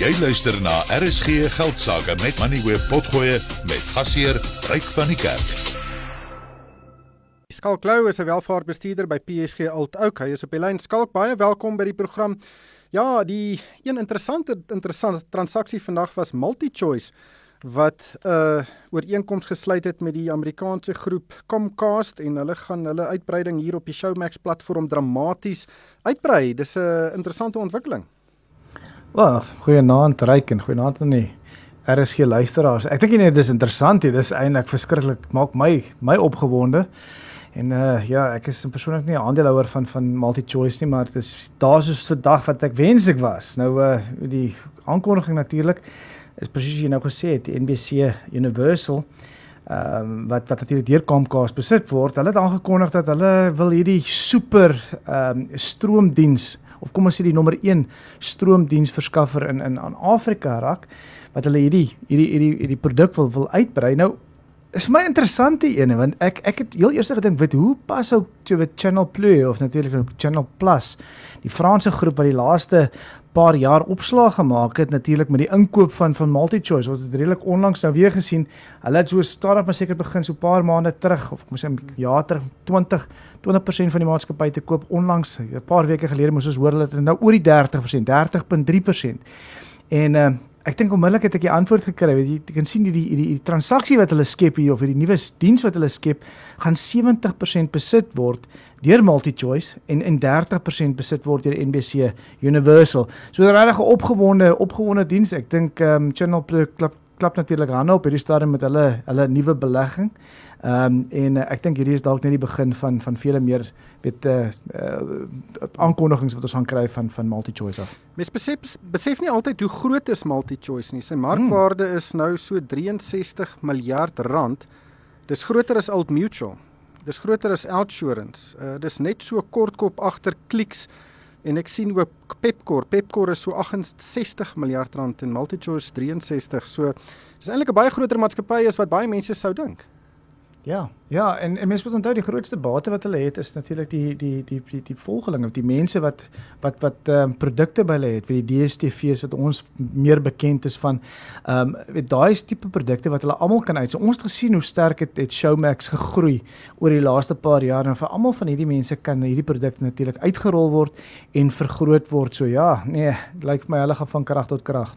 Jy luister na RSG Geldsaake met Money Web Potgoe met gasheer Ryk van die Kerk. Skalk Lou is 'n welvaartbestuurder by PSG Alt Oak. Hy is op die lyn. Skalk, baie welkom by die program. Ja, die een interessante interessante transaksie vandag was MultiChoice wat 'n uh, ooreenkoms gesluit het met die Amerikaanse groep Comcast en hulle gaan hulle uitbreiding hier op die Showmax platform dramaties uitbrei. Dis 'n interessante ontwikkeling. Wel, goeienaand Ryk en goeienaand aan die RSG luisteraars. Ek dink net dis interessant hier. Dis eintlik verskriklik maak my my opgewonde. En uh ja, ek is persoonlik nie 'n aandeelhouer van van MultiChoice nie, maar dit is daar soos vandag wat ek wens ek was. Nou uh die aankondiging natuurlik is presies jy nou gesê het, NBC Universal ehm um, wat wat natuurlik deur Comcast besit word. Hulle het aangekondig dat hulle wil hierdie super ehm um, stroomdiens of kom ons sê die nommer 1 stroomdiensverskaffer in in aan Afrika raak wat hulle hierdie hierdie hierdie hierdie produk wil wil uitbrei. Nou is my interessante ene want ek ek het heel eers gedink weet hoe pas ou Channel Plus of natuurlik ook Channel Plus die Franse groep wat die laaste paar jaar opslag gemaak het natuurlik met die inkoop van van MultiChoice wat het redelik onlangs nou weer gesien. Hulle het so stadig maar seker begin so 'n paar maande terug of kom ons sê 'n jaar terug 20 20% van die maatskappy te koop onlangs 'n paar weke gelede moes ons hoor hulle het nou oor die 30% 30.3%. En uh, ek dink onmiddellik het ek die antwoord gekry. Weet jy, jy kan sien die die die, die transaksie wat hulle skep hier of hierdie nuwe diens wat hulle skep gaan 70% besit word deur MultiChoice en en 30% besit word deur NBC Universal. So 'n regtig opgewonde opgewonde diens. Ek dink ehm um, Channel Plus klap natuurlik hande op hierdie stadium met hulle hulle nuwe belegging. Ehm um, en uh, ek dink hierdie is dalk net die begin van van vele meer weet uh, uh aankondigings wat ons gaan kry van van MultiChoice af. Mens besef besef nie altyd hoe groot is MultiChoice nie. Sy markwaarde hmm. is nou so 63 miljard rand. Dis groter as Old Mutual. Dis groter as Outsurance. Uh dis net so kortkop agter Clicks en ek sien ook Pepkor. Pepkor is so 68 miljard rand en MultiChoice 63. So dis eintlik 'n baie groter maatskappy as wat baie mense sou dink. Ja, ja en en mense moet onthou die grootste bate wat hulle het is natuurlik die die die die die volgelinge, die mense wat wat wat ehm um, produkte by hulle het, wie die DSTV's wat ons meer bekend is van ehm um, weet daai tipe produkte wat hulle almal kan uit. So ons het gesien hoe sterk het, het Showmax gegroei oor die laaste paar jaar en vir almal van hierdie mense kan hierdie produkte natuurlik uitgerol word en vergroot word. So ja, nee, lyk vir my hulle gaan van krag tot krag.